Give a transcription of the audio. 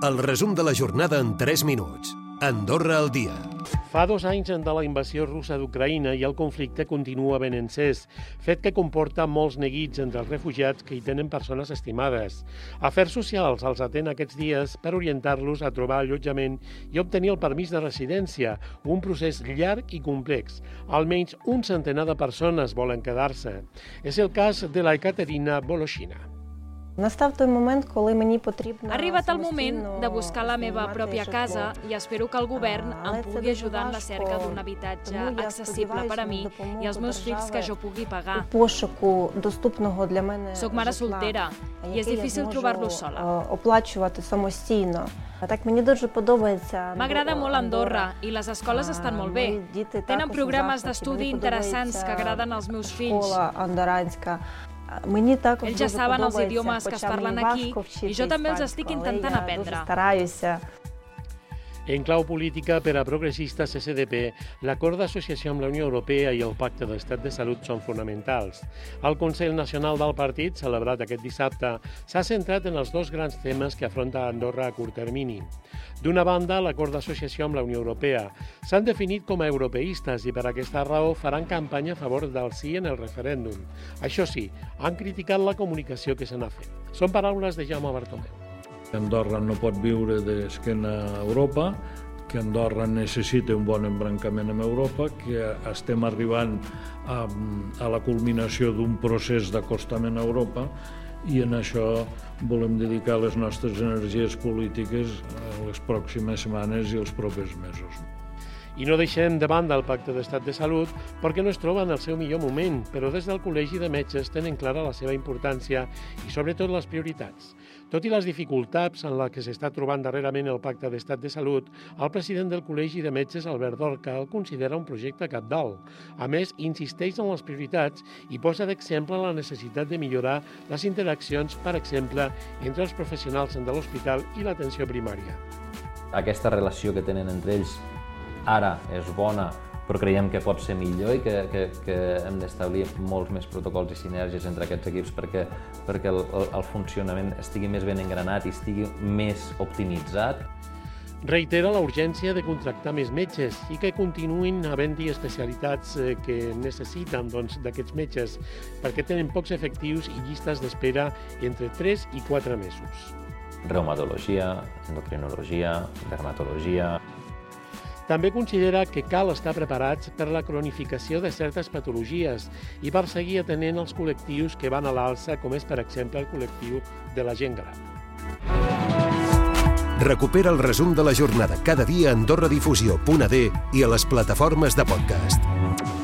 El resum de la jornada en 3 minuts. Andorra al dia. Fa dos anys de la invasió russa d'Ucraïna i el conflicte continua ben encès, fet que comporta molts neguits entre els refugiats que hi tenen persones estimades. Afers Socials els atén aquests dies per orientar-los a trobar allotjament i obtenir el permís de residència, un procés llarg i complex. Almenys un centenar de persones volen quedar-se. És el cas de la Ekaterina Voloshina. Настав той момент, коли мені потрібно Ha arribat el moment de buscar la meva pròpia casa i espero que el govern em pugui ajudar en la cerca d'un habitatge accessible per a mi i els meus fills que jo pugui у pagar. пошуку доступного для мене Soc mare житла, soltera і яке és я difícil зможу, trobar-lo sola. е, оплачувати самостійно. А Так мені дуже подобається. M'agrada molt Andorra i les escoles А, estan molt мої bé. діти Tenen також у programes захваті. d'estudi Мені interessants que подобається agraden als meus fills. Школа андоранська. Ells ja saben els idiomes que es parlen aquí i jo també els estic intentant aprendre. En clau política, per a progressistes SDP, l'acord d'associació amb la Unió Europea i el Pacte d'Estat de Salut són fonamentals. El Consell Nacional del Partit, celebrat aquest dissabte, s'ha centrat en els dos grans temes que afronta Andorra a curt termini. D'una banda, l'acord d'associació amb la Unió Europea. S'han definit com a europeistes i per aquesta raó faran campanya a favor del sí en el referèndum. Això sí, han criticat la comunicació que se n'ha fet. Són paraules de Jaume Bartomeu. Andorra no pot viure d'esquena a Europa, que Andorra necessita un bon embrancament amb Europa, que estem arribant a, a la culminació d'un procés d'acostament a Europa i en això volem dedicar les nostres energies polítiques a les pròximes setmanes i els propers mesos. I no deixem de banda el Pacte d'Estat de Salut perquè no es troba en el seu millor moment, però des del Col·legi de Metges tenen clara la seva importància i sobretot les prioritats. Tot i les dificultats en les que s'està trobant darrerament el Pacte d'Estat de Salut, el president del Col·legi de Metges, Albert Dorca, el considera un projecte capdalt. A més, insisteix en les prioritats i posa d'exemple la necessitat de millorar les interaccions, per exemple, entre els professionals de l'hospital i l'atenció primària. aquesta relació que tenen entre ells ara és bona, però creiem que pot ser millor i que, que, que hem d'establir molts més protocols i sinergies entre aquests equips perquè, perquè el, el, el funcionament estigui més ben engranat i estigui més optimitzat. Reitera la urgència de contractar més metges i que continuïn havent-hi especialitats eh, que necessiten doncs, d'aquests metges perquè tenen pocs efectius i llistes d'espera entre 3 i 4 mesos. Reumatologia, endocrinologia, dermatologia, També considera que cal estar preparats per la cronificació de certes patologies i per seguir atenent els col·lectius que van a l'alça, com és, per exemple, el col·lectiu de la gent gran. Recupera el resum de la jornada cada dia a AndorraDifusió.d i a les plataformes de podcast.